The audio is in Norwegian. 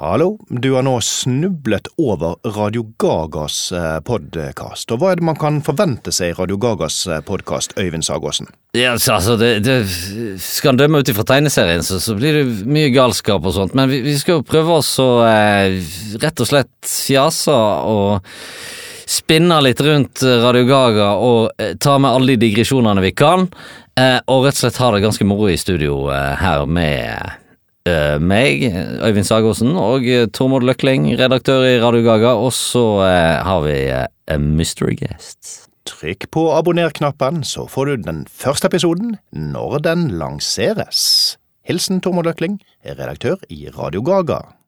Hallo, du har nå snublet over Radio Gagas podkast. Og hva er det man kan forvente seg i Radio Gagas podkast, Øyvind Sagåsen? Ja, altså, det, det, Skal en dømme ut ifra tegneserien, så, så, blir det mye galskap og sånt. Men vi, vi skal jo prøve oss å eh, rett og slett fjase og spinne litt rundt Radio Gaga og eh, ta med alle de digresjonene vi kan. Eh, og rett og slett ha det ganske moro i studio eh, her med meg, Øyvind Sagosen, og uh, Tormod Løkling, redaktør i Radio Gaga. Og så uh, har vi mystery guest. Trykk på abonner-knappen, så får du den første episoden når den lanseres. Hilsen Tormod Løkling, redaktør i Radio Gaga.